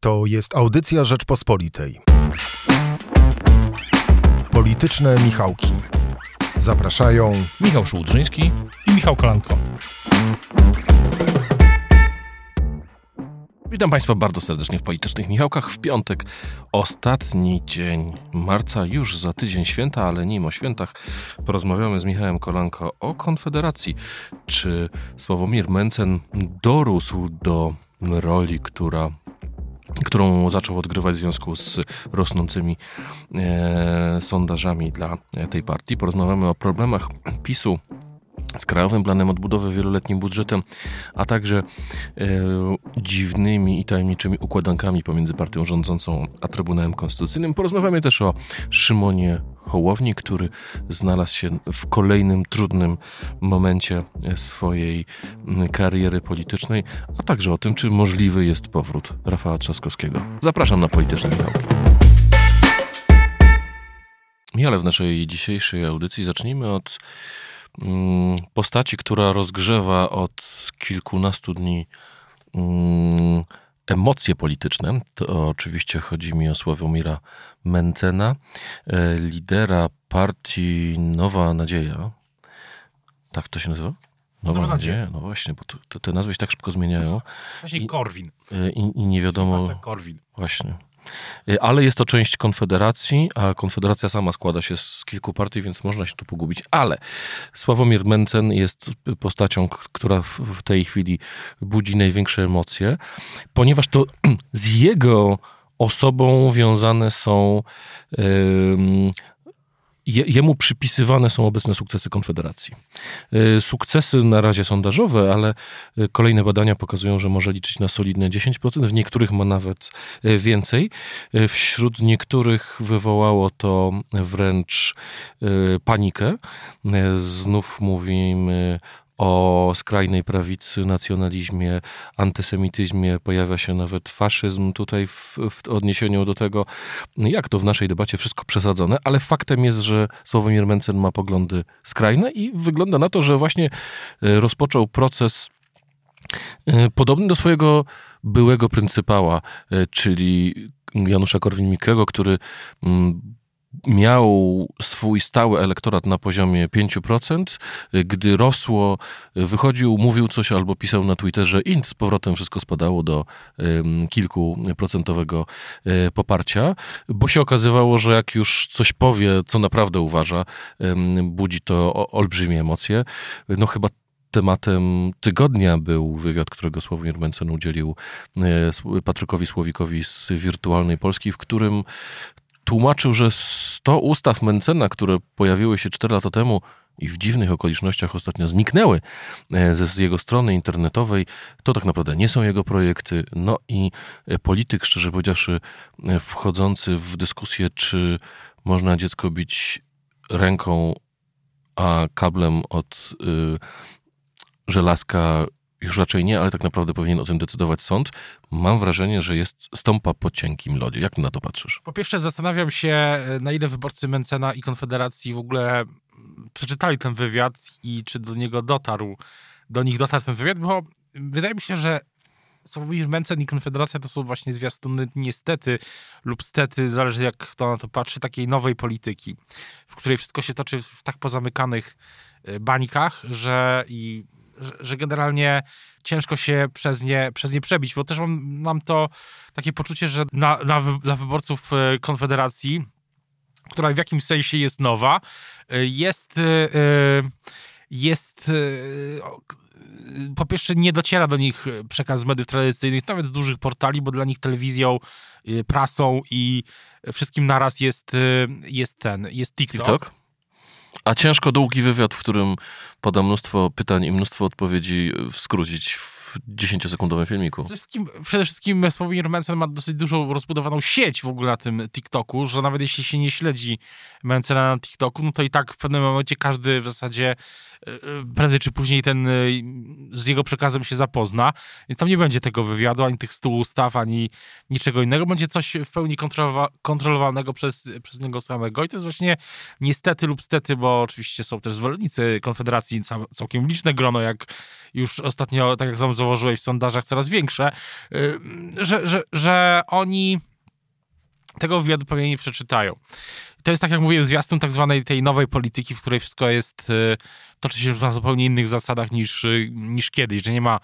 To jest audycja Rzeczpospolitej. Polityczne Michałki. Zapraszają Michał Szułdrzyński i Michał Kolanko. Witam Państwa bardzo serdecznie w Politycznych Michałkach. W piątek, ostatni dzień marca, już za tydzień święta, ale nim o świętach porozmawiamy z Michałem Kolanko o Konfederacji. Czy Sławomir Mencen dorósł do roli, która którą zaczął odgrywać w związku z rosnącymi e, sondażami dla tej partii. Porozmawiamy o problemach PiSu z Krajowym Planem Odbudowy, wieloletnim budżetem, a także e, dziwnymi i tajemniczymi układankami pomiędzy partią rządzącą a Trybunałem Konstytucyjnym. Porozmawiamy też o Szymonie Hołowni, który znalazł się w kolejnym trudnym momencie swojej kariery politycznej, a także o tym, czy możliwy jest powrót Rafała Trzaskowskiego. Zapraszam na Polityczne Michałki. Michale, w naszej dzisiejszej audycji zacznijmy od postaci, która rozgrzewa od kilkunastu dni mm, emocje polityczne. To oczywiście chodzi mi o Sławomira Mencena, e, lidera partii Nowa Nadzieja. Tak to się nazywa? Nowa, Nadzieja. Nadzieja. No właśnie, bo to, to te nazwy się tak szybko zmieniają Właśnie I- Korwin. e, i, i nie wiadomo... Marta Korwin. Właśnie. Y, Ale jest to część Konfederacji, a Konfederacja sama składa się z kilku partii, więc można się tu pogubić. Ale Sławomir Mencen jest postacią, która w tej chwili budzi największe emocje, ponieważ to z jego osobą wiązane są. Jemu przypisywane są obecne sukcesy Konfederacji. Y, Sukcesy na razie sondażowe, ale y, kolejne badania pokazują, że może liczyć na solidne 10%, w niektórych ma nawet y, więcej. Wśród niektórych wywołało to wręcz panikę. Znów mówimy o skrajnej prawicy, nacjonalizmie, antysemityzmie, pojawia się nawet faszyzm tutaj w, w odniesieniu do tego, jak to w naszej debacie wszystko przesadzone, ale faktem jest, że Sławomir Mencen ma poglądy skrajne i wygląda na to, że właśnie y, rozpoczął proces y, podobny do swojego byłego pryncypała, y, czyli Janusza Korwin-Mikkego, który mm, miał swój stały elektorat na poziomie 5%, y, gdy rosło, wychodził, mówił coś albo pisał na Twitterze i z powrotem wszystko spadało do kilkuprocentowego y, poparcia, bo się okazywało, że jak już coś powie, co naprawdę uważa, budzi to olbrzymie emocje. No chyba Tematem tygodnia był wywiad, którego Sławomir Mencen udzielił e, Patrykowi Słowikowi z Wirtualnej Polski, w którym tłumaczył, że 100 ustaw Mencena, które pojawiły się 4 lata temu i w dziwnych okolicznościach ostatnio zniknęły e, ze, z jego strony internetowej, to tak naprawdę nie są jego projekty. No i e, polityk, szczerze powiedziawszy, e, wchodzący w dyskusję, czy można dziecko bić ręką, a kablem od y, żelazka już raczej nie, ale tak naprawdę powinien o tym decydować sąd. Mam wrażenie, że jest stąpa po cienkim lodzie. Jak na to patrzysz? Po pierwsze zastanawiam się, na ile wyborcy Mencena i Konfederacji w ogóle mm, przeczytali ten wywiad i czy do niego dotarł, do nich dotarł ten wywiad, bo wydaje mi się, że Sławomir Mencen i Konfederacja to są właśnie zwiastuny niestety lub stety, zależy jak kto na to patrzy, takiej nowej polityki, w której wszystko się toczy w tak pozamykanych y, bańkach, że i że, generalnie ciężko się przez nie, przez nie przebić, bo też mam, mam to takie poczucie, że na, na, dla wyborców e, Konfederacji, która w jakimś sensie jest nowa, e, jest, e, jest po pierwsze nie dociera do nich przekaz z mediów tradycyjnych, nawet z dużych portali, bo dla nich telewizją, prasą i wszystkim naraz jest, jest ten, jest TikTok. TikTok? A ciężko długi wywiad, w którym poda mnóstwo pytań i mnóstwo odpowiedzi w skrócić w 10-sekundowym filmiku. Przede wszystkim, przede wszystkim Sławomir Mencen ma dosyć dużą rozbudowaną sieć w ogóle na tym TikToku, że nawet jeśli się nie śledzi Mencena na TikToku, no to i tak w pewnym momencie każdy w zasadzie prędzej czy później ten e, z jego przekazem się zapozna. I tam nie będzie tego wywiadu, ani tych stu ustaw, ani niczego innego. Będzie coś w pełni kontrolowa- kontrolowanego przez, przez niego samego. I to jest właśnie niestety lub stety, bo oczywiście są też zwolennicy Konfederacji, cał- całkiem liczne grono, jak, już ostatnio, tak jak sam założyłeś, w sondażach coraz większe, że, że, że oni tego wywiadu pewnie nie przeczytają. To jest tak, jak mówiłem, zwiastun tak zwanej tej nowej polityki, w której wszystko jest, toczy się na zupełnie innych zasadach niż, niż kiedyś, że nie ma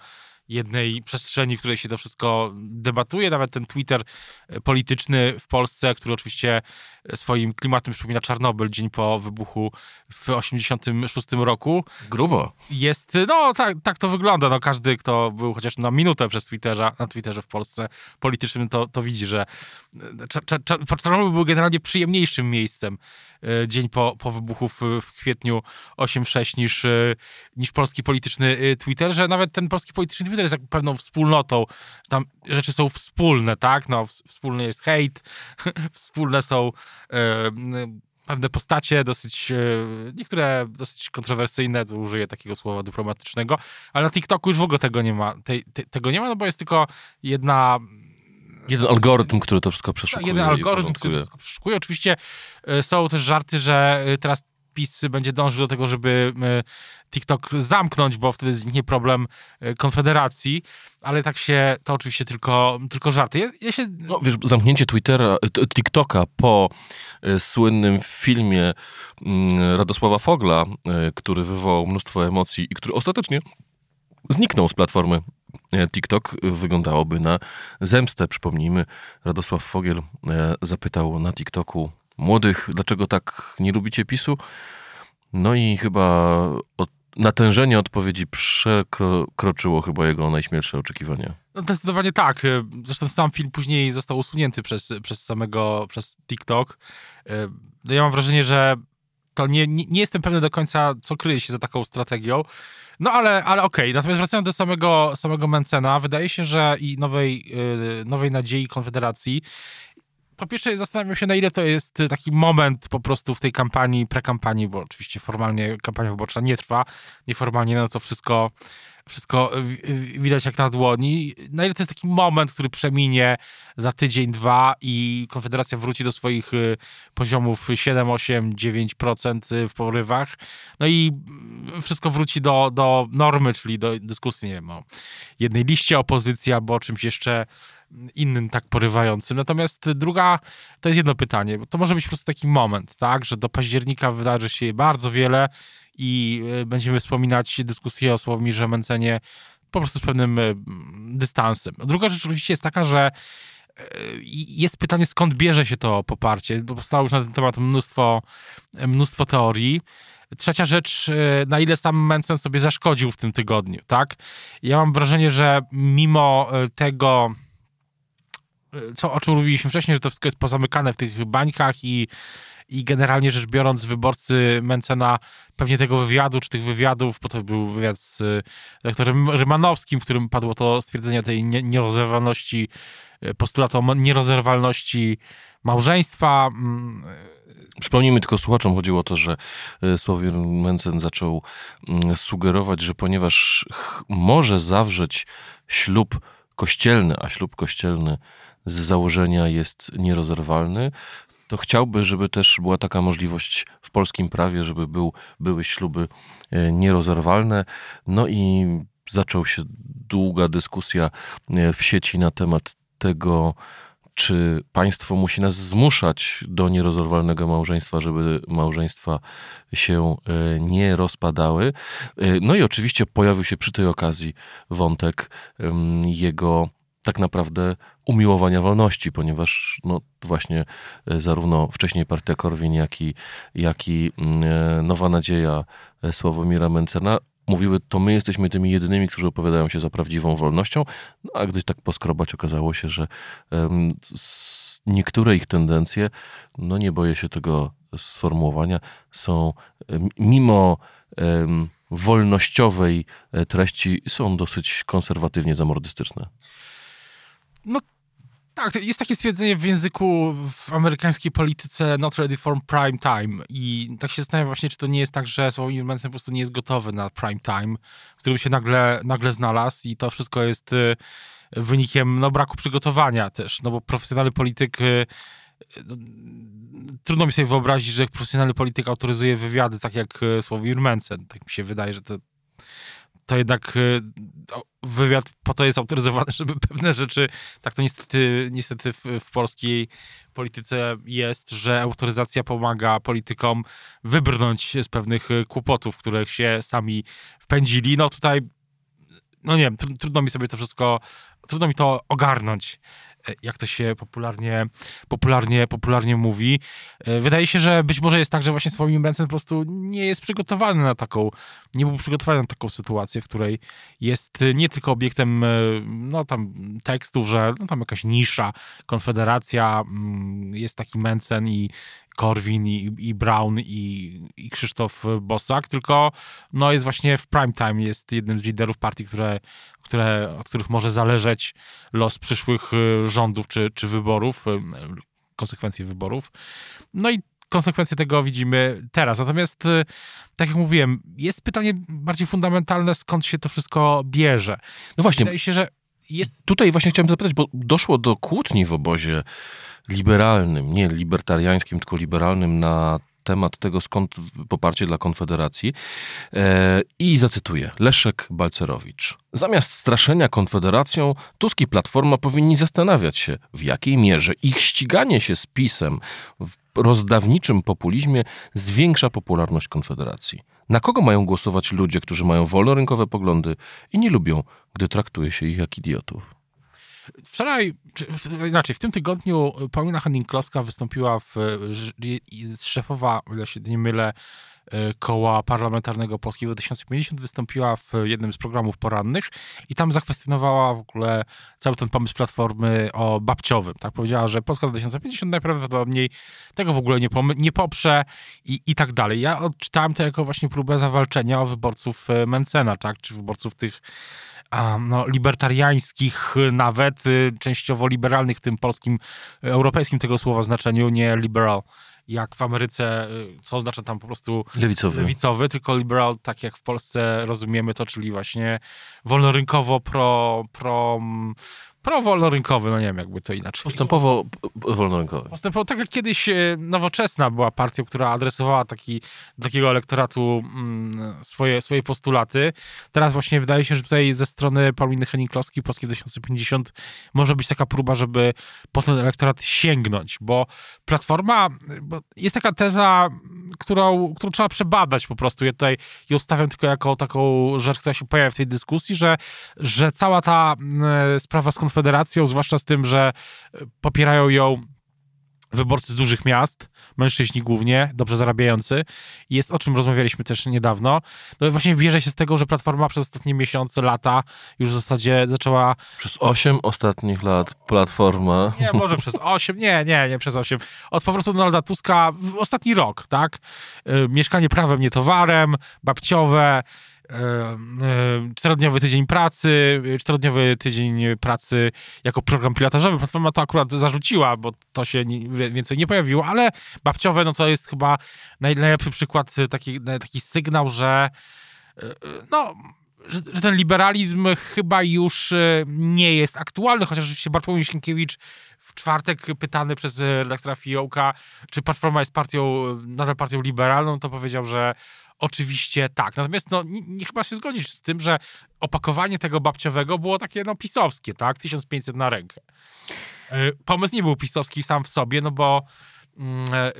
jednej przestrzeni, w której się to wszystko debatuje. Nawet ten Twitter e, polityczny w Polsce, który oczywiście e, swoim klimatem przypomina Czarnobyl dzień po wybuchu w 86 roku. Grubo. Jest, no tak, tak to wygląda. No, każdy, kto był chociaż na minutę przez Twitterze, na Twitterze w Polsce politycznym, to, to widzi, że e, Czarnobyl był generalnie przyjemniejszym miejscem dzień po, po wybuchu w, w kwietniu 8.6 niż, niż polski polityczny Twitter, że nawet ten polski polityczny Twitter jest jak pewną wspólnotą, tam rzeczy są wspólne, tak? No, wspólny jest hejt, wspólne są e, pewne postacie, dosyć, e, niektóre dosyć kontrowersyjne, to użyję takiego słowa dyplomatycznego, ale na TikToku już w ogóle tego nie ma, te, te, tego nie ma, no bo jest tylko jedna Jeden algorytm, który to wszystko przeszukuje. Jeden algorytm, który to wszystko przeszukuje. Oczywiście e, są też żarty, że teraz PiS będzie dążył do tego, żeby e, TikTok zamknąć, bo wtedy zniknie problem e, Konfederacji, ale tak się, to oczywiście tylko, tylko żarty. Ja, ja się... No, wiesz, zamknięcie Twittera, TikToka po e, słynnym filmie mm, Radosława Fogla, który wywołał mnóstwo emocji i który ostatecznie zniknął z platformy TikTok, wyglądałoby na zemstę. Przypomnijmy, Radosław Fogiel zapytał na TikToku młodych, dlaczego tak nie lubicie PiSu? No i chyba od, natężenie odpowiedzi przekroczyło chyba jego najśmielsze oczekiwania. No zdecydowanie tak. Zresztą sam film później został usunięty przez, przez samego, przez TikTok. No ja mam wrażenie, że to nie, nie, nie, jestem pewny do końca, co kryje się za taką strategią. No ale, ale okej. Okay. Natomiast wracając do samego, samego Mencena, wydaje się, że i nowej, yy, nowej nadziei Konfederacji po pierwsze zastanawiam się, na ile to jest taki moment po prostu w tej kampanii, prekampanii, bo oczywiście formalnie kampania wyborcza nie trwa, nieformalnie no to wszystko, wszystko widać jak na dłoni. Na ile to jest taki moment, który przeminie za tydzień, dwa i Konfederacja wróci do swoich y, poziomów 7, 8, 9% w porywach. No i wszystko wróci do, do normy, czyli do dyskusji, nie wiem, o jednej liście opozycji albo o czymś jeszcze innym tak porywającym. Natomiast druga, to jest jedno pytanie, bo to może być po prostu taki moment, tak, że do października wydarzy się bardzo wiele i e, będziemy wspominać dyskusję o Sławomirze Mencenie po prostu z pewnym e, dystansem. Druga rzecz oczywiście jest taka, że e, jest pytanie, skąd bierze się to poparcie, bo powstało już na ten temat mnóstwo, mnóstwo teorii. Trzecia rzecz, na ile sam Mencen sobie zaszkodził w tym tygodniu, tak? Ja mam wrażenie, że mimo tego, co, o czym mówiliśmy wcześniej, że to wszystko jest pozamykane w tych bańkach i, i generalnie rzecz biorąc wyborcy Mencena pewnie tego wywiadu, czy tych wywiadów, bo to był wywiad z doktorem Rymanowskim, w którym padło to stwierdzenie tej nie, nierozerwalności, e, postulatu o nierozerwalności małżeństwa. Mm, Przypomnijmy tylko słuchaczom, chodziło o to, że e, Sławomir Mencen zaczął mm, sugerować, że ponieważ może zawrzeć ślub kościelny, a ślub kościelny z założenia jest nierozerwalny, to chciałby, żeby też była taka możliwość w polskim prawie, żeby był, były śluby e, nierozerwalne. No i zaczął się długa dyskusja e, w sieci na temat tego, czy państwo musi nas zmuszać do nierozerwalnego małżeństwa, żeby małżeństwa się e, nie rozpadały. No i oczywiście pojawił się przy tej okazji wątek jego tak naprawdę umiłowania wolności, ponieważ no, właśnie e, zarówno wcześniej partia Korwin, jak i, jak i mm, e, Nowa Nadzieja e, Sławomira Mencena mówiły, to my jesteśmy tymi jedynymi, którzy opowiadają się za prawdziwą wolnością, no, a gdy tak poskrobać, okazało się, że um, niektóre ich tendencje, no nie boję się tego sformułowania, są mimo um, wolnościowej treści, są dosyć konserwatywnie zamordystyczne. No tak, jest takie stwierdzenie w języku w amerykańskiej polityce not ready for prime time i tak się zastanawiam właśnie, czy to nie jest tak, że Sławomir Mencen po prostu nie jest gotowy na prime time, w którym się nagle, nagle znalazł i to wszystko jest y, wynikiem no, braku przygotowania też, no bo profesjonalny polityk y, no, trudno mi sobie wyobrazić, że profesjonalny polityk autoryzuje wywiady tak jak y, Sławomir Mencen. Tak mi się wydaje, że to to jednak y, wywiad po to jest autoryzowany, żeby pewne rzeczy, tak to niestety, niestety w, w polskiej polityce jest, że autoryzacja pomaga politykom wybrnąć z pewnych y, kłopotów, których się sami wpędzili. No tutaj, no nie wiem, trudno mi sobie to wszystko, trudno mi to ogarnąć jak to się popularnie, popularnie, popularnie mówi. E, wydaje się, że być może jest tak, że właśnie Sławomir Mencen po prostu nie jest przygotowany na taką, nie był przygotowany na taką sytuację, w której jest nie tylko obiektem e, no tam tekstów, że no, tam jakaś nisza, konfederacja, mm, jest taki Mencen i Korwin i, i Brown i, i Krzysztof Bosak, tylko no jest właśnie w prime time, jest jednym z liderów partii, które, które, od których może zależeć los przyszłych y, rządów czy, czy wyborów, y, konsekwencje wyborów. No i konsekwencje tego widzimy teraz. Natomiast, y, tak jak mówiłem, jest pytanie bardziej fundamentalne, skąd się to wszystko bierze. No właśnie. Wydaje się, że jest... Tutaj właśnie chciałem zapytać, bo doszło do kłótni w obozie liberalnym, nie libertariańskim, tylko liberalnym na temat tego, skąd poparcie dla Konfederacji. E, I zacytuję, Leszek Balcerowicz. Zamiast straszenia Konfederacją, Tusk i Platforma powinni zastanawiać się, w jakiej mierze ich ściganie się z PiSem w rozdawniczym populizmie zwiększa popularność Konfederacji. Na kogo mają głosować ludzie, którzy mają wolnorynkowe poglądy i nie lubią, gdy traktuje się ich jak idiotów? Wczoraj, czy, inaczej, w tym tygodniu Paulina Henning-Kloska wystąpiła w, szefowa, ile się nie mylę, e, koła parlamentarnego Polskiego 2050 wystąpiła w jednym z programów porannych i tam zakwestionowała w ogóle cały ten pomysł Platformy o babciowym. Tak powiedziała, że Polska 2050 najprawdopodobniej tego w ogóle nie, nie poprze i, i tak dalej. Ja odczytałem to jako właśnie próbę zawalczenia o wyborców e, Mencena, tak, czy wyborców tych no, libertariańskich nawet, y, częściowo liberalnych w tym polskim, europejskim tego słowa znaczeniu, nie liberal jak w Ameryce, y, co oznacza tam po prostu lewicowy. lewicowy, tylko liberal, tak jak w Polsce rozumiemy to, czyli właśnie wolnorynkowo pro, pro pro-wolnorynkowy, no nie wiem, jakby to inaczej. Postępowo wolnorynkowy. Postępowo, tak jak kiedyś e, Nowoczesna była partią, która adresowała taki, takiego elektoratu mm, swoje, swoje postulaty. Teraz właśnie wydaje się, że tutaj ze strony Pauliny Henning-Kloski, Polskie 2050, może być taka próba, żeby po ten elektorat sięgnąć, bo Platforma, bo jest taka teza, którą, którą trzeba przebadać po prostu. Ja tutaj ją stawiam tylko jako taką rzecz, która się pojawia w tej dyskusji, że, że cała ta mm, sprawa z Konfederacją, zwłaszcza z tym, że e, popierają ją wyborcy z dużych miast, mężczyźni głównie, dobrze zarabiający. Jest o czym rozmawialiśmy też niedawno. No właśnie bierze się z tego, że Platforma przez ostatnie miesiące, lata już w zasadzie zaczęła... Przez osiem ostatnich lat Platforma... Nie, może przez osiem, nie, nie, nie przez osiem. Od powrotu Donalda Tuska w ostatni rok, tak? Yy, mieszkanie prawem, nie towarem, babciowe, E, e, czterodniowy tydzień pracy, czterodniowy tydzień pracy jako program pilotażowy. Platforma to akurat zarzuciła, bo to się więcej nie pojawiło, ale babciowe no to jest chyba najlepszy przykład, taki, taki sygnał, że e, no, że, że, ten liberalizm chyba już nie jest aktualny, chociaż oczywiście Bartłomiej Sienkiewicz w czwartek pytany przez redaktora Fiołka, czy Platforma jest partią, nadal partią liberalną, to powiedział, że Oczywiście tak. Natomiast no, nie, nie, chyba się zgodzisz z tym, że opakowanie tego babciowego było takie no pisowskie, tak? 1500 na rękę. E, pomysł nie był pisowski sam w sobie, no bo e, e,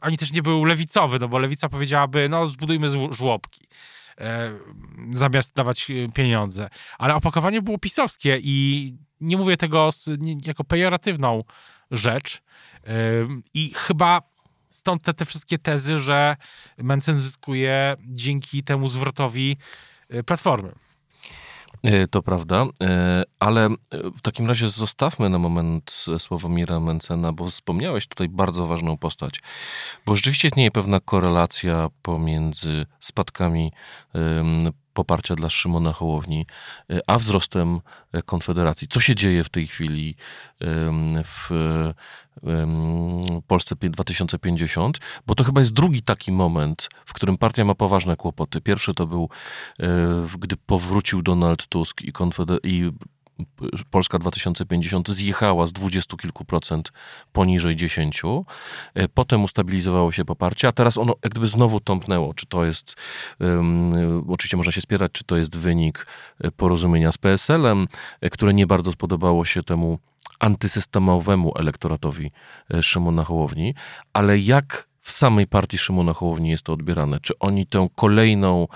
ani też nie był lewicowy, no bo lewica powiedziałaby, no zbudujmy żłobki zamiast dawać pieniądze. Ale opakowanie było pisowskie i nie mówię tego jako pejoratywną rzecz. I chyba Stąd te, te wszystkie tezy, że Mencen zyskuje dzięki temu zwrotowi platformy. E, to prawda, e, ale e, w takim razie zostawmy na moment Sławomira Mencena, bo wspomniałeś tutaj bardzo ważną postać, bo rzeczywiście istnieje pewna korelacja pomiędzy spadkami poparcia dla Szymona Hołowni, a wzrostem Konfederacji. Co się dzieje w tej chwili w Polsce 2050, bo to chyba jest drugi taki moment, w którym partia ma poważne kłopoty. Pierwszy to był, e, gdy powrócił Donald Tusk i, Konfeder- i Polska 2050 zjechała z dwudziestu kilku procent poniżej 10. E, potem ustabilizowało się poparcie, a teraz ono jak gdyby znowu tąpnęło. Czy to jest, um, oczywiście można się spierać, czy to jest wynik e, porozumienia z PSL-em, które nie bardzo spodobało się temu antysystemowemu elektoratowi Szymona Hołowni, ale jak w samej partii Szymona Hołowni jest to odbierane? Czy oni tę kolejną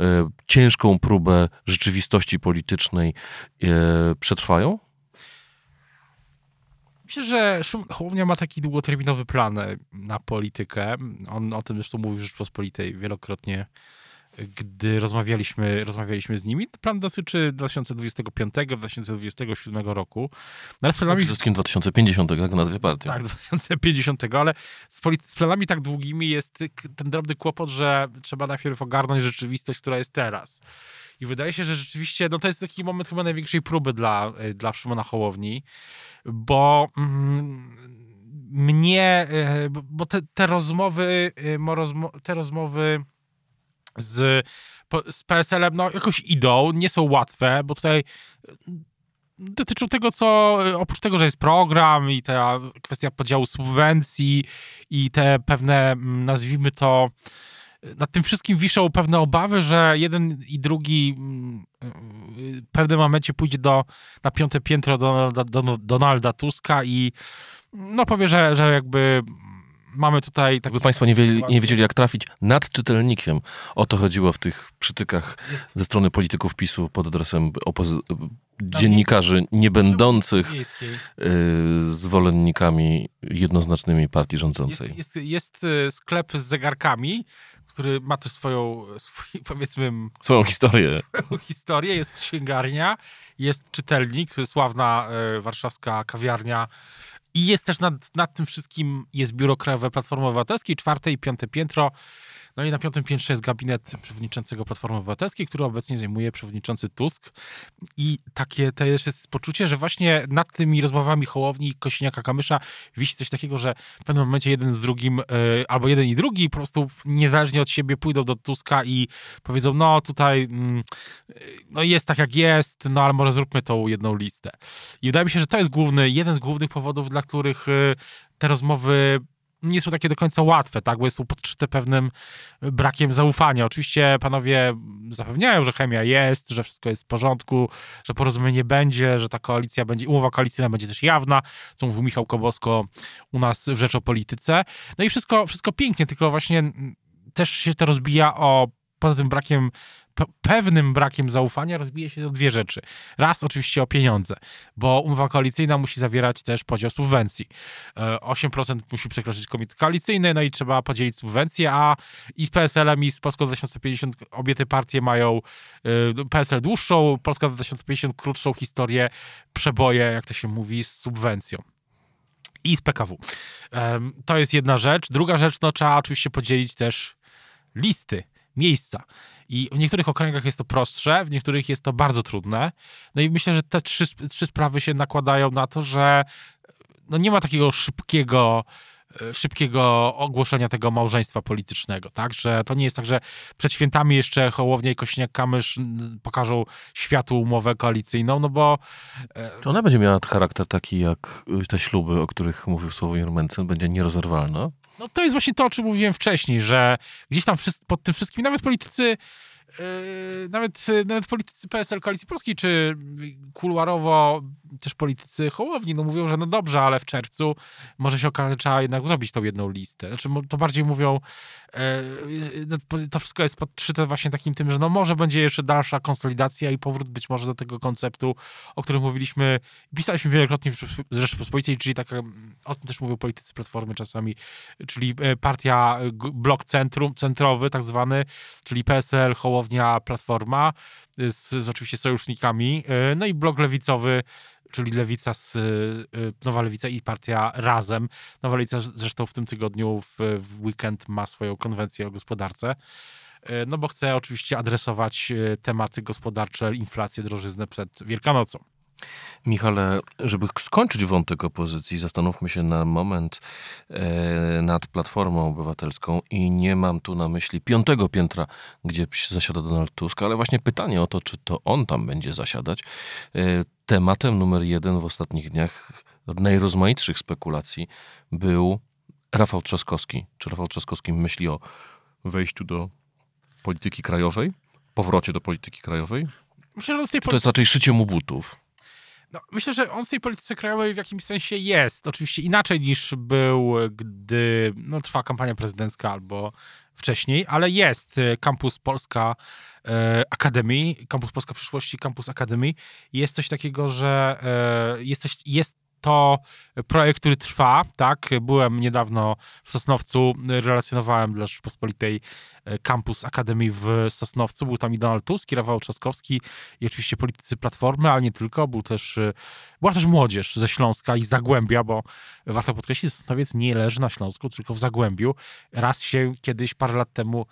e, ciężką próbę rzeczywistości politycznej e, przetrwają? Myślę, że Szymon Hołownia ma taki długoterminowy plan na politykę. On o tym zresztą mówił w Rzeczpospolitej wielokrotnie gdy rozmawialiśmy, rozmawialiśmy z nimi. Plan dotyczy 2025-2027 roku. No ale z planami... Przede wszystkim 2050, jak nazwie partii. Tak, 2050, ale z, z, planami tak długimi jest ten drobny kłopot, że trzeba najpierw ogarnąć rzeczywistość, która jest teraz. I wydaje się, że rzeczywiście no to jest taki moment chyba największej próby dla, dla Szymona Hołowni, bo mm, mnie, e, bo te, te rozmowy, e, te rozmowy z, z PSL-em no, jakoś idą, nie są łatwe, bo tutaj mm, dotyczą tego, co oprócz tego, że jest program i ta kwestia podziału subwencji i te pewne, mm, nazwijmy to, nad tym wszystkim wiszą pewne obawy, że jeden i drugi mm, w pewnym momencie pójdzie do, na piąte piętro Donalda, Donalda Tuska i no powie, że, że jakby mamy tutaj... Tak By Państwo nie, wiedzieli, nie wiedzieli, jak trafić nad czytelnikiem. O to chodziło w tych przytykach jest... ze strony polityków PiSu pod adresem opozy- dziennikarzy nie będących y, zwolennikami jednoznacznymi partii rządzącej. Jest, jest, jest y, sklep z zegarkami, który ma też swoją, swój, powiedzmy... Swoją historię. Swoją historię. Jest księgarnia, jest czytelnik, sławna y, warszawska kawiarnia i jest też nad, nad tym wszystkim jest biuro krajowe Platformy Obywatelskiej, czwarte i piąte piętro. No i na piątym piętrze jest gabinet przewodniczącego Platformy Obywatelskiej, który obecnie zajmuje przewodniczący Tusk. I takie to jest poczucie, że właśnie nad tymi rozmowami Hołowni i Kośniaka-Kamysza wisi coś takiego, że w pewnym momencie jeden z drugim, yy, albo jeden i drugi po prostu niezależnie od siebie pójdą do Tuska i powiedzą, no tutaj yy, no jest tak jak jest, no ale może zróbmy tą jedną listę. I wydaje mi się, że to jest główny, jeden z głównych powodów, dla których yy, te rozmowy nie są takie do końca łatwe, tak, bo są podszyte pewnym brakiem zaufania. Oczywiście panowie zapewniają, że chemia jest, że wszystko jest w porządku, że porozumienie będzie, że ta koalicja będzie, umowa koalicyjna będzie też jawna, co mówił Michał Kobosko u nas w Rzeczopolityce. No i wszystko, wszystko pięknie, tylko właśnie też się to rozbija o poza tym brakiem pewnym brakiem zaufania rozbije się to dwie rzeczy. Raz oczywiście o pieniądze, bo umowa koalicyjna musi zawierać też podział subwencji. 8% e, musi przekroczyć komitet koalicyjny, no i trzeba podzielić subwencje, a i z PSL-em i z Polską 2050 obie te partie mają e, PSL dłuższą, Polska 2050 krótszą historię, przeboje, jak to się mówi, z subwencją i z PKW. To jest jedna rzecz. Druga rzecz, no trzeba oczywiście podzielić też listy, miejsca. I w niektórych okręgach jest to prostsze, w niektórych jest to bardzo trudne. No i myślę, że te trzy, trzy sprawy się nakładają na to, że no nie ma takiego szybkiego szybkiego ogłoszenia tego małżeństwa politycznego, tak? Że to nie jest tak, że przed świętami jeszcze Hołownia i Kośniak-Kamysz pokażą światu umowę koalicyjną, no bo... E, Czy ona będzie miała charakter taki jak te śluby, o których mówił Sławomir Mencen, będzie nierozerwalna? No to jest właśnie to, o czym mówiłem wcześniej, że gdzieś tam pod tym wszystkim, nawet politycy nawet, nawet politycy PSL Koalicji Polskiej, czy kuluarowo też politycy Hołowni, no mówią, że no dobrze, ale w czerwcu może się okazać, że trzeba jednak zrobić tą jedną listę. Znaczy, to bardziej mówią, e, no, to wszystko jest podszyte właśnie takim tym, że no może będzie jeszcze dalsza konsolidacja i powrót być może do tego konceptu, o którym mówiliśmy, pisaliśmy wielokrotnie w Rzeczypospolitej, czyli tak, o tym też mówią politycy Platformy czasami, czyli e, partia, blok centrum, centrowy tak zwany, czyli PSL, Hołownia, Platforma, z, z oczywiście sojusznikami, e, no i blok lewicowy, czyli Lewica, z, y, Nowa Lewica i partia Razem. Nowa Lewica zresztą w tym tygodniu w, w weekend ma swoją konwencję o gospodarce. Y, no bo chce oczywiście adresować y, tematy gospodarcze, inflację, drożyznę przed Wielkanocą. Michale, żeby skończyć wątek opozycji, zastanówmy się na moment e, nad Platformą Obywatelską i nie mam tu na myśli piątego piętra, gdzie zasiada Donald Tusk, ale właśnie pytanie o to, czy to on tam będzie zasiadać. E, tematem numer jeden w ostatnich dniach najrozmaitszych spekulacji był Rafał Trzaskowski. Czy Rafał Trzaskowski myśli o wejściu do polityki krajowej, powrocie do polityki krajowej? Myślę, że w tej To jest raczej szycie mu butów. No, myślę, że on w tej polityce krajowej w jakimś sensie jest. Oczywiście inaczej niż był, gdy no, trwa kampania prezydencka albo wcześniej, ale jest Kampus Polska e, Akademii, Kampus Polska Przyszłości, Kampus Akademii. Jest coś takiego, że e, jest, coś, jest to projekt, który trwa, tak? Byłem niedawno w Sosnowcu, relacjonowałem dla Rzeczpospolitej kampus Akademii w Sosnowcu. Był tam i Donald Tusk, i Rafał Trzaskowski i oczywiście politycy Platformy, ale nie tylko. Był też, była też młodzież ze Śląska i Zagłębia, bo warto podkreślić, Sosnowiec nie leży na Śląsku, tylko w Zagłębiu. Raz się kiedyś, parę lat temu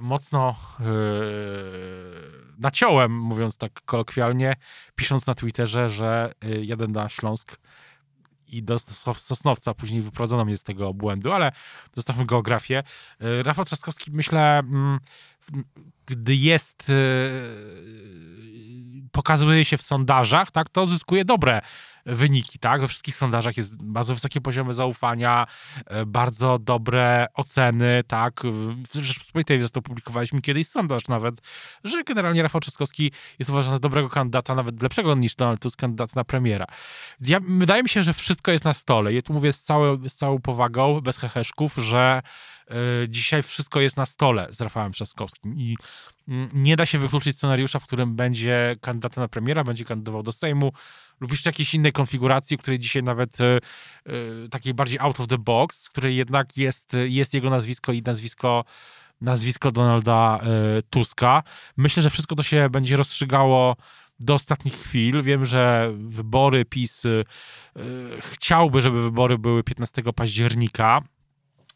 mocno yy, naciąłem, mówiąc tak kolokwialnie, pisząc na Twitterze, że yy, jadę na Śląsk i do Sosnowca. Później wyprowadzono mnie z tego błędu, ale zostawmy geografię. Yy, Rafał Trzaskowski, myślę, mm, gdy jest, pokazuje się w sondażach, tak, to zyskuje dobre wyniki, tak? We wszystkich sondażach jest bardzo wysokie poziomy zaufania, e, bardzo dobre oceny, tak? W Rzeczpospolitej zresztą publikowaliśmy kiedyś sondaż nawet, że generalnie Rafał Trzaskowski jest uważany za dobrego kandydata, nawet lepszego niż Donald Tusk, kandydat na premiera. Ja, wydaje mi się, że wszystko jest na stole. Ja tu mówię z, całe, z całą powagą, bez heheszków, że dzisiaj wszystko jest na stole z Rafałem Trzaskowskim i y, nie da się wykluczyć scenariusza, w którym będzie kandydatem na premiera, będzie kandydował do Sejmu, lub jeszcze jakiejś innej konfiguracji, której dzisiaj nawet e, e, takiej bardziej out of the box, w której jednak jest, jest jego nazwisko i nazwisko nazwisko Donalda e, Tuska. Myślę, że wszystko to się będzie rozstrzygało do ostatnich chwil. Wiem, że wybory PiS chciałby, żeby wybory były 15 października.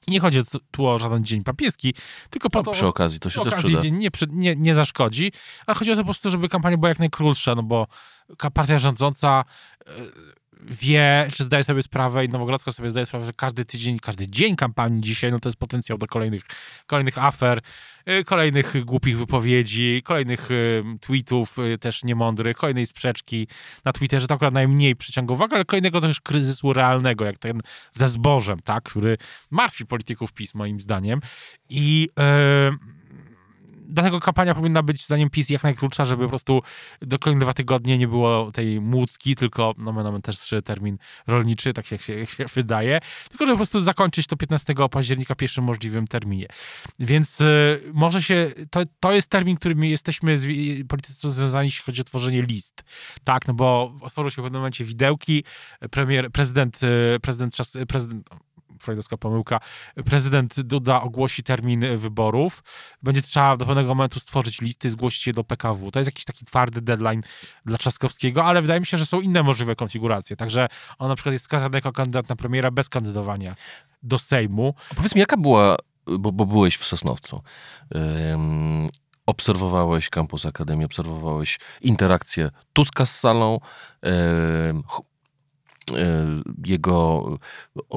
I nie chodzi tu o żaden dzień papieski, tylko po no, to... Przy okazji, to się przy też okazji przyda. dzień nie, nie, nie zaszkodzi, a chodzi o to po prostu, żeby kampania była jak najkrótsza, no bo partia rządząca e, wie, czy zdaje sobie sprawę i Nowogrodzka sobie zdaje sprawę, że każdy tydzień, każdy dzień kampanii dzisiaj, no to jest potencjał do kolejnych, kolejnych afer, y, kolejnych głupich wypowiedzi, kolejnych y, tweetów y, też niemądrych, kolejnej sprzeczki na Twitterze, to akurat najmniej przyciąga uwagę, ale kolejnego też kryzysu realnego, jak ten ze zbożem, tak, który martwi polityków PiS moim zdaniem. I yy, dlatego kampania powinna być zanim PiS jak najkrótsza, żeby po prostu do kolejnych dwa tygodnie nie było tej młódzki, tylko no mamy też termin rolniczy, tak się, jak się wydaje, tylko żeby po prostu zakończyć to 15 października w pierwszym możliwym terminie. Więc y, może się, to, to jest termin, którym jesteśmy politycy związani, jeśli chodzi o tworzenie list. Tak, no bo otworzył się w pewnym momencie widełki, premier, prezydent, y, prezydent, prezydent freudowska pomyłka, prezydent Duda ogłosi termin wyborów, będzie trzeba do pewnego momentu stworzyć listy, zgłosić je do PKW. To jest jakiś taki twardy deadline dla Trzaskowskiego, ale wydaje mi się, że są inne możliwe konfiguracje. Także on na przykład jest wskazany jako kandydat na premiera bez kandydowania do Sejmu. A powiedz mi, jaka była, bo, bo byłeś w Sosnowcu, um, obserwowałeś kampus Akademii, obserwowałeś interakcję Tuska z salą, um, jego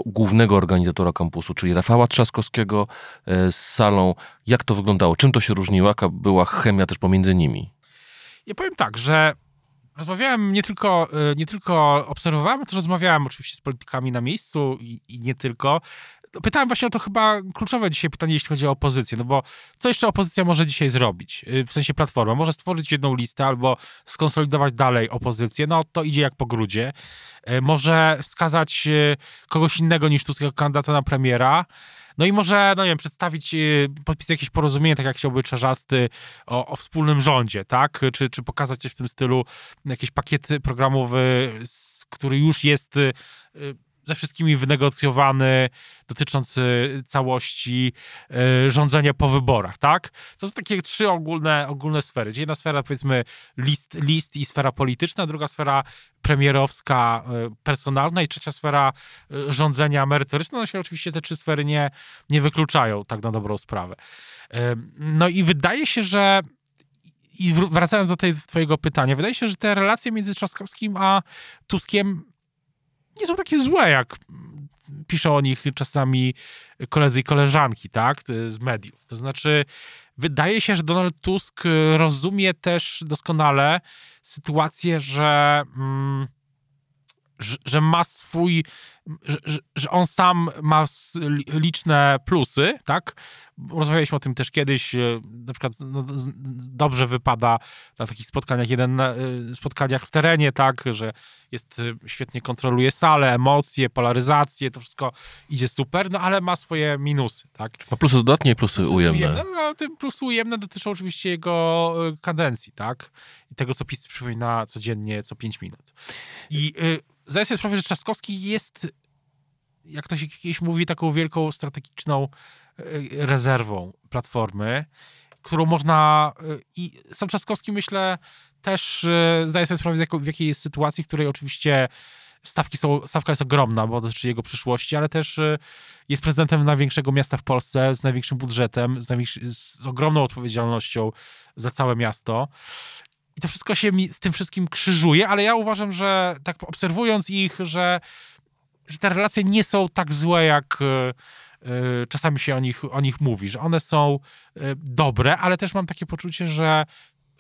głównego organizatora kampusu, czyli Rafała Trzaskowskiego e, z salą. Jak to wyglądało? Czym to się różniło? Jaka była chemia też pomiędzy nimi? Ja powiem tak, że rozmawiałem nie tylko, e, nie tylko obserwowałem, też rozmawiałem oczywiście z politykami na miejscu i, i nie tylko. Pytałem właśnie o to chyba kluczowe dzisiaj pytanie, jeśli chodzi o opozycję, no bo co jeszcze opozycja może dzisiaj zrobić? Y, w sensie Platforma może stworzyć jedną listę albo skonsolidować dalej opozycję, no to idzie jak po grudzie. Y, może wskazać y, kogoś innego niż Tusk jako kandydata na premiera, no i może, no nie wiem, przedstawić, podpisać jakieś porozumienie, tak jak chciałby Czarzasty, o, o wspólnym rządzie, tak? Czy, czy pokazać coś w tym stylu, jakiś pakiet programowy, który już jest ze wszystkimi wynegocjowany, dotyczący całości y, rządzenia po wyborach, tak? To są takie trzy ogólne, ogólne sfery. Jedna sfera, powiedzmy, list, list i sfera polityczna, druga sfera premierowska, y, personalna i trzecia sfera y, rządzenia merytorycznego. No się oczywiście te trzy sfery nie, nie wykluczają, tak na dobrą sprawę. No i wydaje się, że i wracając do tej twojego pytania, wydaje się, że te relacje między Trzaskowskim a Tuskiem nie są takie złe, jak piszą o nich czasami koledzy i koleżanki, tak, z mediów. To znaczy, wydaje się, że Donald Tusk rozumie też doskonale sytuację, że... Mm, że ma swój, że, że, on sam ma liczne plusy, tak? Rozmawialiśmy o tym też kiedyś, e, na przykład no, dobrze wypada na takich spotkaniach, jeden na, e, spotkaniach w terenie, tak, że jest, e, świetnie kontroluje salę, emocje, polaryzację, to wszystko idzie super, no ale ma swoje minusy, tak? Ma plusy dodatnie i plusy, plusy ujemne. ujemne. No, te plusy ujemne dotyczą oczywiście jego kadencji, tak? I tego, co PiS przypomina codziennie, co 5 minut. I y, zdaję sobie sprawę, że Trzaskowski jest, jak to się kiedyś mówi, taką wielką strategiczną e, rezerwą Platformy, którą można... E, I sam Trzaskowski, myślę, też e, zdaje sobie sprawę, w jakiej jest sytuacji, w której oczywiście stawki są, stawka jest ogromna, bo dotyczy jego przyszłości, ale też jest prezydentem największego miasta w Polsce, z największym budżetem, z, największy, z ogromną odpowiedzialnością za całe miasto. I to wszystko się mi w tym wszystkim krzyżuje, ale ja uważam, że tak obserwując ich, że, że te relacje nie są tak złe, jak y, czasami się o nich, o nich mówi, że one są y, dobre, ale też mam takie poczucie, że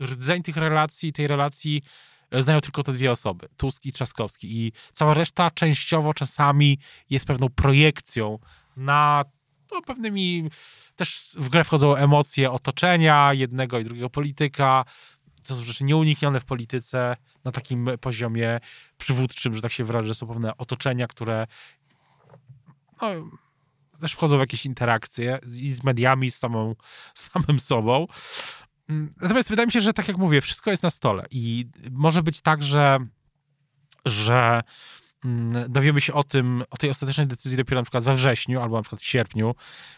rdzeń tych relacji, tej relacji znają tylko te dwie osoby, Tusk i Trzaskowski. I cała reszta częściowo czasami jest pewną projekcją na no, pewnymi też w grę wchodzą emocje otoczenia jednego i drugiego polityka, to są rzeczy nieuniknione w polityce na takim poziomie przywódczym, że tak się wyrażę, są pewne otoczenia, które no, też wchodzą w jakieś interakcje i z mediami, z, samą, z samym sobą. Mm, natomiast wydaje mi się, że tak jak mówię, wszystko jest na stole i może być tak, że, że mm, dowiemy się o tym, o tej ostatecznej decyzji dopiero na przykład we wrześniu albo na przykład w sierpniu,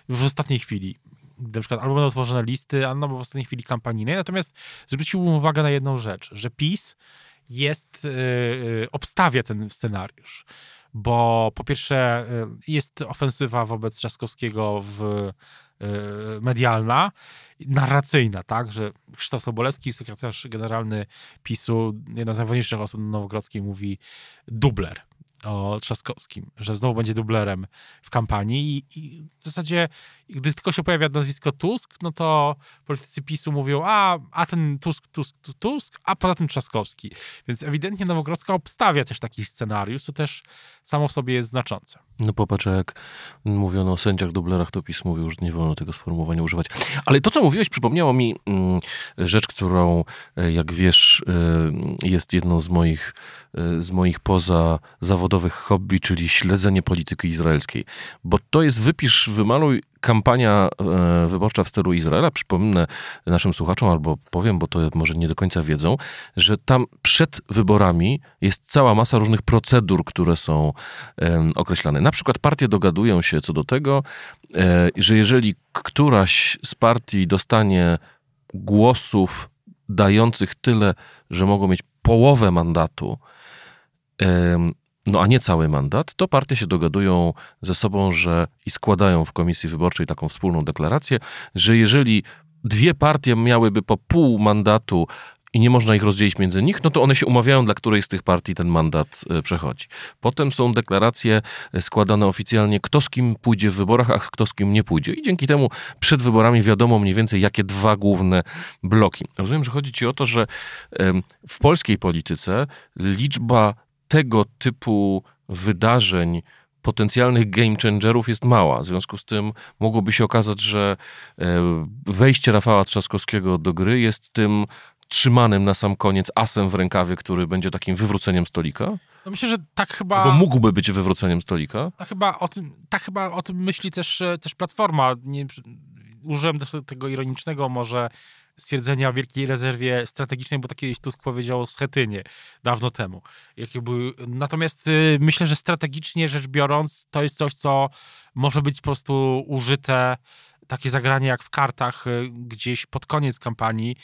w ostatniej chwili na przykład albo będą tworzone listy, albo w ostatniej chwili kampanijnej. Natomiast zwróciłbym uwagę na jedną rzecz, że PiS jest, yy, obstawia ten scenariusz, bo po pierwsze yy, jest ofensywa wobec Trzaskowskiego w yy, medialna, narracyjna, tak, że Krzysztof Sobolewski, sekretarz generalny PiSu, jedna z najważniejszych osób Nowogrodzkiej mówi dubler o Trzaskowskim, że znowu będzie dublerem w kampanii i, i, w zasadzie, gdy tylko się pojawia nazwisko Tusk, no to politycy PiSu mówią, a, a ten Tusk, Tusk, Tusk, a poza tym Trzaskowski. Więc ewidentnie Nowogrodzka obstawia też taki scenariusz, co też samo w sobie jest znaczące. No popatrz, jak mówiono o sędziach dublerach, to PiS mówił, że nie wolno tego sformułowania używać. Ale to, co mówiłeś, przypomniało mi mm, rzecz, którą, e, jak wiesz, e, jest jedną z moich, e, z moich poza zawodowych hobby, czyli śledzenie polityki izraelskiej. Bo to jest wypisz, wymaluj kampania wyborcza w stylu Izraela. Przypomnę naszym słuchaczom, albo powiem, bo to może nie do końca wiedzą, że tam przed wyborami jest cała masa różnych procedur, które są określane. Na przykład partie dogadują się co do tego, że jeżeli któraś z partii dostanie głosów dających tyle, że mogą mieć połowę mandatu, no a nie cały mandat, to partie się dogadują ze sobą, że i składają w komisji wyborczej taką wspólną deklarację, że jeżeli dwie partie miałyby po pół mandatu i nie można ich rozdzielić między nich, no to one się umawiają, dla której z tych partii ten mandat e, przechodzi. Potem są deklaracje e, składane oficjalnie, kto z kim pójdzie w wyborach, a kto z kim nie pójdzie. I dzięki temu przed wyborami wiadomo mniej więcej, jakie dwa główne bloki. Rozumiem, że chodzi ci o to, że w polskiej polityce liczba tego typu wydarzeń, potencjalnych game changerów jest mała. W związku z tym mogłoby się okazać, że e, wejście Rafała Trzaskowskiego do gry jest tym trzymanym na sam koniec asem w rękawie, który będzie takim wywróceniem stolika? No myślę, że tak chyba... Bo mógłby być wywróceniem stolika? Tak chyba o tym, tak chyba o tym myśli też, e, też Platforma. Nie, użyłem tego ironicznego może stwierdzenia o wielkiej rezerwie strategicznej, bo tak kiedyś Tusk powiedział o Schetynie dawno temu. Jakie były... Natomiast y, myślę, że strategicznie rzecz biorąc, to jest coś, co może być po prostu użyte, takie zagranie jak w kartach y, gdzieś pod koniec kampanii,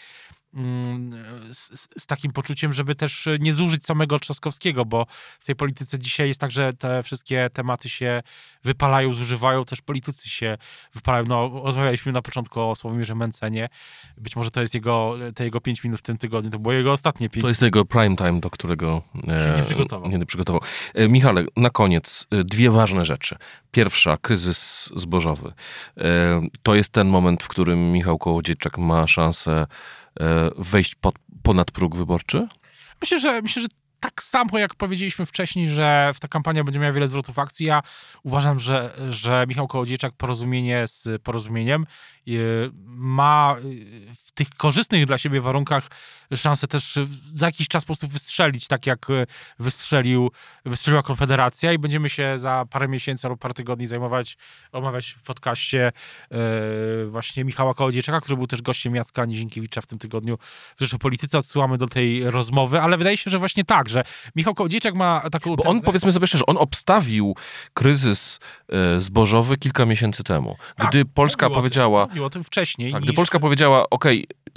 z, z, takim poczuciem, żeby też nie zużyć samego Trzaskowskiego, bo w tej polityce dzisiaj jest tak, że te wszystkie tematy się wypalają, zużywają, też politycy się wypalają. No, rozmawialiśmy na początku o Sławomirze Mencenie. Być może to jest jego, te jego pięć minut w tym tygodniu, to było jego ostatnie pięć To jest jego prime time, do którego się nie przygotował. Nie przygotował. E, Michale, na koniec e, dwie ważne rzeczy. Pierwsza, kryzys zbożowy. E, to jest ten moment, w którym Michał Kołodziejczak ma szansę wejść pod, ponad próg wyborczy? Myślę, że myślę, że tak samo jak powiedzieliśmy wcześniej, że ta kampania będzie miała wiele zwrotów akcji, ja uważam, że, że Michał Kołodziejczak porozumienie z porozumieniem ma y, w tych korzystnych dla siebie warunkach szansę też za jakiś czas po prostu wystrzelić, tak jak y, wystrzelił, wystrzeliła Konfederacja i będziemy się za parę miesięcy albo parę tygodni zajmować, omawiać w podcaście właśnie Michała Kołodziejczaka, który był też gościem Jacka Nizinkiewicza w tym tygodniu w Rzeczypolityce. Odsyłamy do tej rozmowy, ale wydaje się, że właśnie tak, że Michał Kołodziejczak ma taką... Bo on, powiedzmy sobie szczerze, on obstawił kryzys zbożowy kilka miesięcy temu. Tak, gdy Polska powiedziała... Mówił o tym wcześniej. Tak, niż... Gdy Polska powiedziała, ok,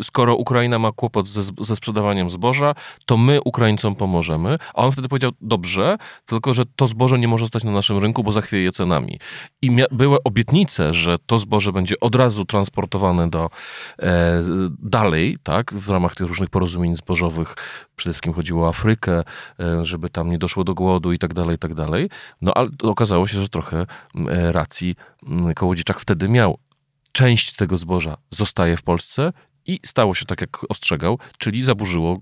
skoro Ukraina ma kłopot ze, ze sprzedawaniem zboża, to my Ukraińcom pomożemy. A on wtedy powiedział, dobrze, tylko że to zboże nie może stać na naszym rynku, bo zachwieje cenami. I były obietnice, że to zboże będzie od razu transportowane do e, dalej, tak, w ramach tych różnych porozumień zbożowych. Przede wszystkim chodziło o Afrykę, e, żeby tam nie doszło do głodu i tak dalej, i tak dalej. No ale okazało się, że trochę e, racji Kołodziejczak wtedy miał. Część tego zboża zostaje w Polsce i stało się tak, jak ostrzegał, czyli zaburzyło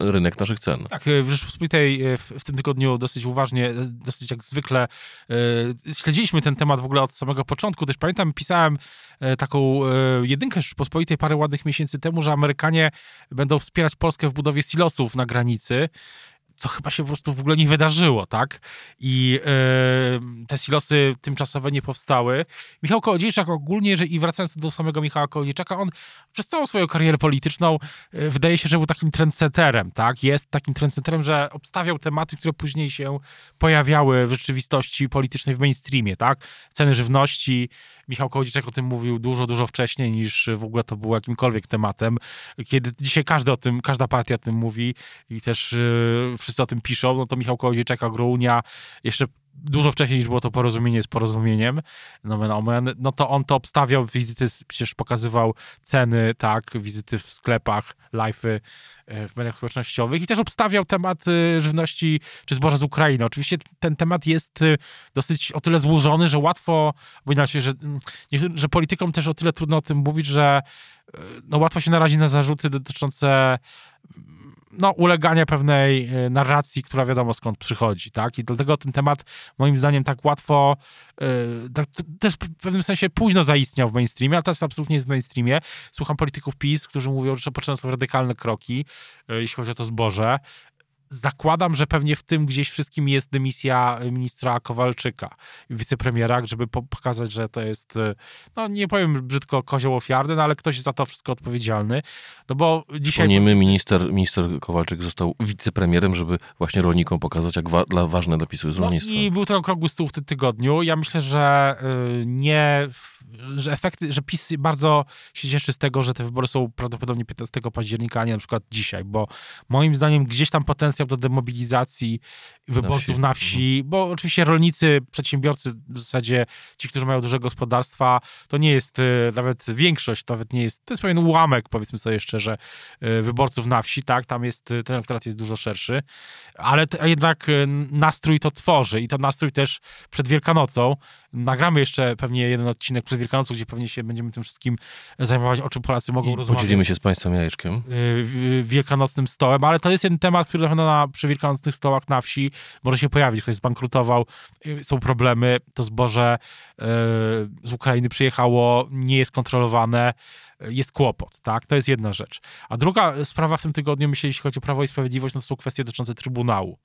rynek naszych cen. Tak, e, w Rzeczpospolitej w, w tym tygodniu dosyć uważnie, dosyć jak zwykle śledziliśmy ten temat w ogóle od samego początku. Też pamiętam, pisałem taką jedynkę Rzeczpospolitej parę ładnych miesięcy temu, że Amerykanie będą wspierać Polskę w budowie silosów na granicy co chyba się po prostu w ogóle nie wydarzyło, tak? I yy, te silosy tymczasowe nie powstały. Michał Kołodziejczak ogólnie, że i wracając do samego Michała Kołodziejczaka, on przez całą swoją karierę polityczną yy, wydaje się, że był takim trendsetterem, tak? Jest takim trendsetterem, że obstawiał tematy, które później się pojawiały w rzeczywistości politycznej w mainstreamie, tak? Ceny żywności. Michał Kołodziejczak o tym mówił dużo, dużo wcześniej niż w ogóle to było jakimkolwiek tematem. Kiedy dzisiaj każdy o tym, każda partia o tym mówi i też yy, wszyscy o tym piszą, no to Michał Kołodziejczak, Agrounia, jeszcze dużo wcześniej niż było to porozumienie z porozumieniem, no, no to on to obstawiał, wizyty, przecież pokazywał ceny, tak, wizyty w sklepach, live'y e, w mediach społecznościowych i też obstawiał temat e, żywności czy zboża z Ukrainy. Oczywiście ten temat jest e, dosyć o tyle złożony, że łatwo, bo inaczej, że, mm, że politykom też o tyle trudno o tym mówić, że no łatwo się narazi na zarzuty dotyczące no, ulegania pewnej e, narracji, która wiadomo skąd przychodzi, tak? I dlatego ten temat moim zdaniem tak łatwo, yy, tak, też w pewnym sensie późno zaistniał w mainstreamie, ale teraz absolutnie jest w mainstreamie. Słucham polityków PiS, którzy mówią, że potrzebne są radykalne kroki, yy, jeśli chodzi o to zboże zakładam, że pewnie w tym gdzieś wszystkim jest dymisja ministra Kowalczyka, wicepremiera, żeby pokazać, że to jest, e, no nie powiem brzydko kozioł ofiarny, no ale ktoś za to wszystko odpowiedzialny. No bo dzisiaj... my minister, minister Kowalczyk został wicepremierem, żeby właśnie rolnikom pokazać, jak wa dla ważne napisy z rolnictwa. No I był ten okrągły stół w tym tygodniu. Ja myślę, że y, nie że efekty, że PiS bardzo się cieszy z tego, że te wybory są prawdopodobnie 15 października, a nie na przykład dzisiaj, bo moim zdaniem gdzieś tam potencjał do demobilizacji wyborców na wsi, na wsi. bo oczywiście rolnicy, przedsiębiorcy, w zasadzie ci, którzy mają duże gospodarstwa, to nie jest e, nawet większość, nawet nie jest, to jest pewien ułamek, powiedzmy sobie szczerze, e, wyborców na wsi, tak, tam jest, ten elektorat jest dużo szerszy, ale jednak nastrój to tworzy i to nastrój też przed Wielkanocą, nagramy jeszcze pewnie jeden odcinek przed Wielkanocą, gdzie pewnie się będziemy tym wszystkim zajmować, o czym Polacy mogą I rozmawiać. Podzielimy się z Państwem jajeczkiem. Wielkanocnym stołem, ale to jest jeden temat, który na pewno na przy wielkanocnych stołach na wsi może się pojawić. Ktoś zbankrutował, y, są problemy, to zboże y, z Ukrainy przyjechało, nie jest kontrolowane, jest kłopot, tak? To jest jedna rzecz. A druga sprawa w tym tygodniu, myślę, jeśli chodzi o Prawo i Sprawiedliwość, no to są kwestie dotyczące Trybunału.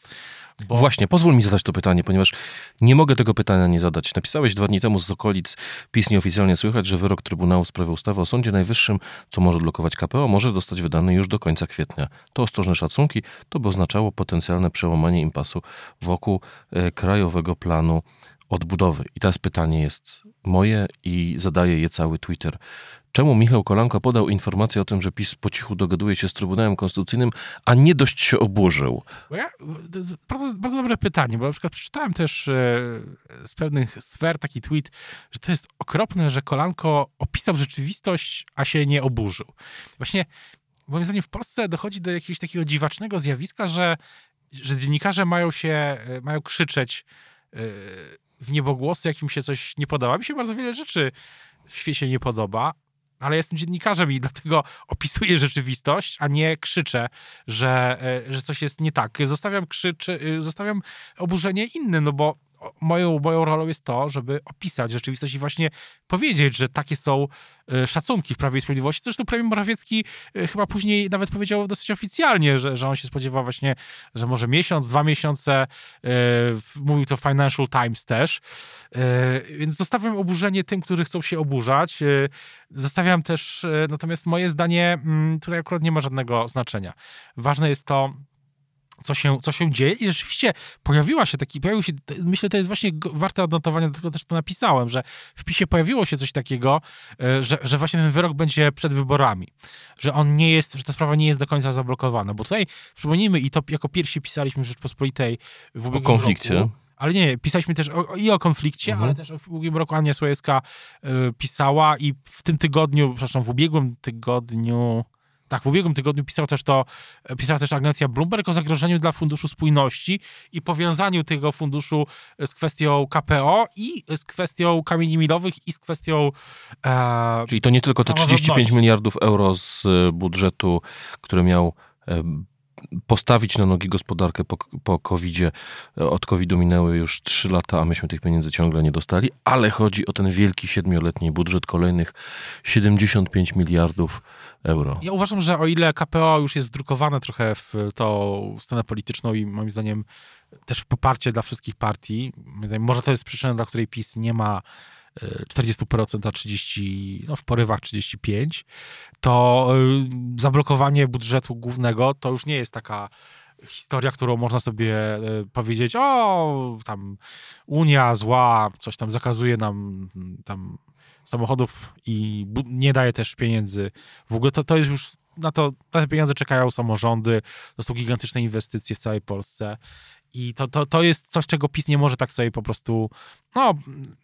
Bo... Właśnie, pozwól mi zadać to pytanie, ponieważ nie mogę tego pytania nie zadać. Napisałeś dwa dni temu z okolic PiS nieoficjalnie słychać, że wyrok Trybunału w sprawie ustawy o Sądzie Najwyższym, co może blokować KPO, może zostać wydany już do końca kwietnia. To ostrożne szacunki, to by oznaczało potencjalne przełamanie impasu wokół e, Krajowego Planu odbudowy. I teraz pytanie jest moje i zadaje je cały Twitter. Czemu Michał Kolanko podał informację o tym, że PiS po cichu dogaduje się z Trybunałem Konstytucyjnym, a nie dość się oburzył? Ja, bardzo, bardzo dobre pytanie, bo na przykład przeczytałem też e, z pewnych sfer taki tweet, że to jest okropne, że Kolanko opisał rzeczywistość, a się nie oburzył. Właśnie moim zdaniem w Polsce dochodzi do jakiegoś takiego dziwacznego zjawiska, że, że dziennikarze mają się, e, mają krzyczeć e, w niebogłosy, jak im się coś nie podoba. Mi się bardzo wiele rzeczy w świecie nie podoba, ale jestem dziennikarzem i dlatego opisuję rzeczywistość, a nie krzyczę, że, e, że coś jest nie tak. Zostawiam krzyczy, zostawiam oburzenie inne, no bo moją, moją rolą jest to, żeby opisać rzeczywistość i właśnie powiedzieć, że takie są e, szacunki w Prawie i Sprawiedliwości. Zresztą premier Morawiecki e, chyba później nawet powiedział dosyć oficjalnie, że, że on się spodziewa właśnie, że może miesiąc, dwa miesiące, e, mówił to Financial Times też, więc zostawiam oburzenie tym, którzy chcą się oburzać. Zostawiam też, natomiast moje zdanie mm, tutaj akurat nie ma żadnego znaczenia. Ważne jest to, co się, co się dzieje i rzeczywiście pojawiła się taki, pojawił się, myślę, to jest właśnie warte odnotowania, dlatego też to napisałem, że w PiSie pojawiło się coś takiego, e, że, że właśnie ten wyrok będzie przed wyborami, że on nie jest, że ta sprawa nie jest do końca zablokowana, bo tutaj przypomnijmy i to jako pierwsi pisaliśmy w Rzeczpospolitej w ubiegłym O konflikcie. Roku, ale nie, pisaliśmy też o, i o konflikcie, mhm. ale też w ubiegłym roku Ania Słojewska y, pisała i w tym tygodniu, przepraszam, w ubiegłym tygodniu tak, w ubiegłym tygodniu pisał też to, pisała też agencja Bloomberg o zagrożeniu dla Funduszu Spójności i powiązaniu tego funduszu z kwestią KPO i z kwestią kamieni milowych i z kwestią... E, Czyli to nie tylko te 35 miliardów euro z budżetu, który miał e, postawić na nogi gospodarkę po, po COVID-zie. Od COVID-u minęły już 3 lata, a myśmy tych pieniędzy ciągle nie dostali, ale chodzi o ten wielki siedmioletni budżet kolejnych 75 miliardów euro. Ja uważam, że o ile KPO już jest zdrukowane trochę w tą scenę polityczną i moim zdaniem też w poparcie dla wszystkich partii, może to jest przyczyna, dla której PiS nie ma 40%, a 30, no w porywach 35%, to y, zablokowanie budżetu głównego to już nie jest taka historia, którą można sobie y, powiedzieć, o, tam Unia zła, coś tam zakazuje nam tam samochodów i nie daje też pieniędzy. W ogóle to, to jest już na to, te pieniądze czekają samorządy, to są gigantyczne inwestycje w całej Polsce i to, to, to jest coś, czego PiS nie może tak sobie po prostu. No,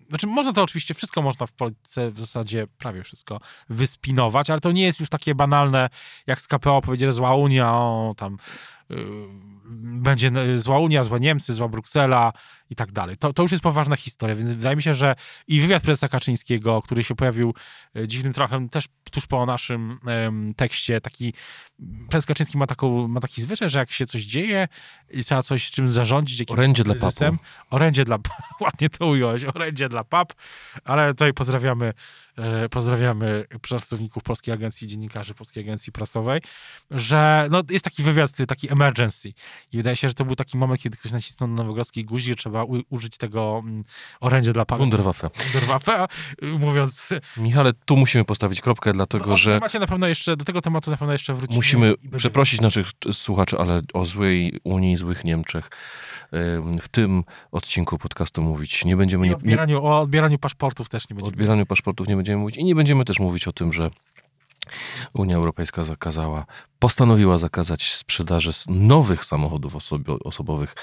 znaczy, można to oczywiście, wszystko można w Polsce, w zasadzie prawie wszystko, wyspinować, ale to nie jest już takie banalne, jak z KPO powiedzieli, zła Unia, o, tam będzie zła Unia, zła Niemcy, zła Bruksela i tak dalej. To, to już jest poważna historia, więc wydaje mi się, że i wywiad prezesa Kaczyńskiego, który się pojawił e, dziwnym trafem też tuż po naszym um, tekście, taki prezes Kaczyński ma, taką, ma taki zwyczaj, że jak się coś dzieje i trzeba coś czym zarządzić, jakimś orędzie dla papu. Orędzie dla ładnie to ująłeś, orędzie dla pap, ale tutaj pozdrawiamy pozdrawiamy pracowników Polskiej Agencji Dziennikarzy, Polskiej Agencji Prasowej, że no, jest taki wywiad, taki emergency i wydaje się, że to był taki moment, kiedy ktoś nacisnął na nowogrodzki guzik, że trzeba u, użyć tego um, orędzia dla pana. Wunderwaffe. Wunderwaffe, mówiąc... Michale, tu musimy postawić kropkę, dlatego no, że... Macie na pewno jeszcze, do tego tematu na pewno jeszcze wrócimy. Musimy przeprosić naszych słuchaczy, ale o złej Unii, złych Niemczech w tym odcinku podcastu mówić nie będziemy. Nie, odbieraniu, o odbieraniu paszportów też nie będziemy. O odbieraniu paszportów nie będziemy mówić i nie będziemy też mówić o tym, że Unia Europejska zakazała, postanowiła zakazać sprzedaży nowych samochodów osobowych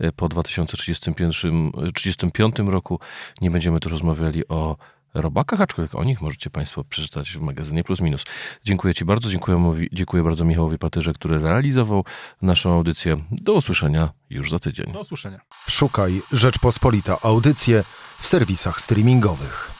e, po 2035 roku. Nie będziemy tu rozmawiali o robakach, aczkolwiek o nich możecie Państwo przeczytać w magazynie Plus Minus. Dziękuję Ci bardzo, dziękuję, dziękuję bardzo Michałowi Patyrze, który realizował naszą audycję. Do usłyszenia już za tydzień. Do usłyszenia. Szukaj Rzeczpospolita Audycje w serwisach streamingowych.